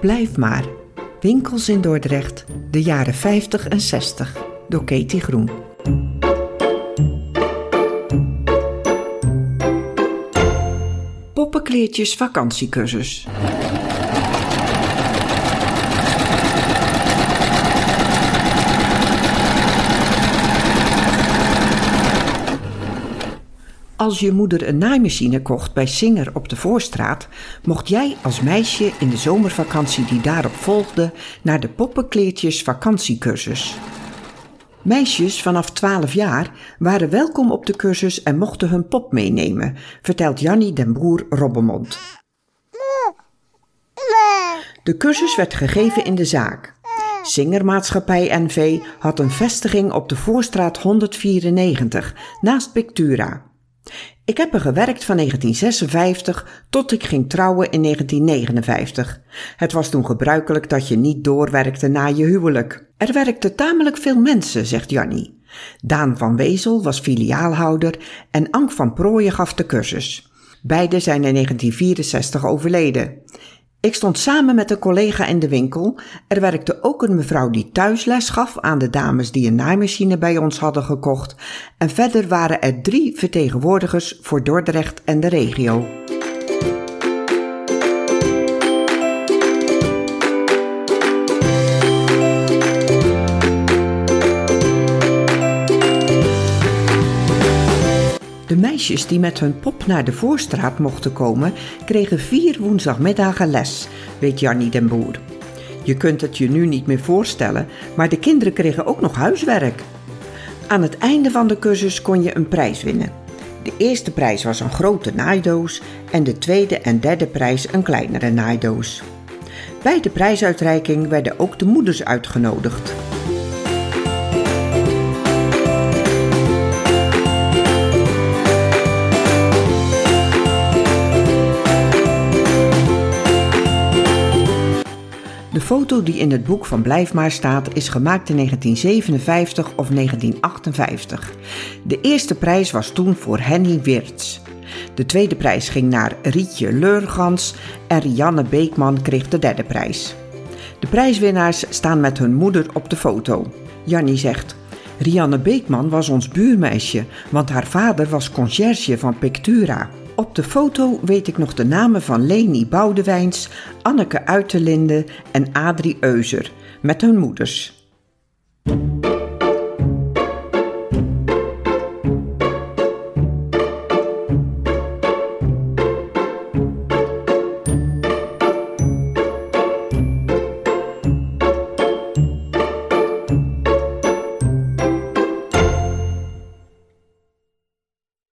Blijf maar. Winkels in Dordrecht, de jaren 50 en 60, door Katie Groen. Poppenkleertjes vakantiecursus. Als je moeder een naaimachine kocht bij Singer op de Voorstraat, mocht jij als meisje in de zomervakantie die daarop volgde naar de poppenkleertjes vakantiecursus. Meisjes vanaf 12 jaar waren welkom op de cursus en mochten hun pop meenemen, vertelt Jannie den Boer Robbemond. De cursus werd gegeven in de zaak. Singermaatschappij NV had een vestiging op de Voorstraat 194 naast Pictura. Ik heb er gewerkt van 1956 tot ik ging trouwen in 1959. Het was toen gebruikelijk dat je niet doorwerkte na je huwelijk. Er werkten tamelijk veel mensen, zegt Jannie. Daan van Wezel was filiaalhouder en Ank van Prooijen gaf de cursus. Beiden zijn in 1964 overleden. Ik stond samen met een collega in de winkel. Er werkte ook een mevrouw die thuisles gaf aan de dames die een naaimachine bij ons hadden gekocht. En verder waren er drie vertegenwoordigers voor Dordrecht en de regio. De meisjes die met hun pop naar de voorstraat mochten komen, kregen vier woensdagmiddagen les, weet Jannie den Boer. Je kunt het je nu niet meer voorstellen, maar de kinderen kregen ook nog huiswerk. Aan het einde van de cursus kon je een prijs winnen. De eerste prijs was een grote naaidoos en de tweede en derde prijs een kleinere naaidoos. Bij de prijsuitreiking werden ook de moeders uitgenodigd. De foto die in het boek van Blijf maar staat is gemaakt in 1957 of 1958. De eerste prijs was toen voor Henny Wirtz. De tweede prijs ging naar Rietje Leurgans en Rianne Beekman kreeg de derde prijs. De prijswinnaars staan met hun moeder op de foto. Jannie zegt: Rianne Beekman was ons buurmeisje, want haar vader was conciërge van Pictura. Op de foto weet ik nog de namen van Leni Boudewijns, Anneke Uiterlinde en Adrie Euser met hun moeders.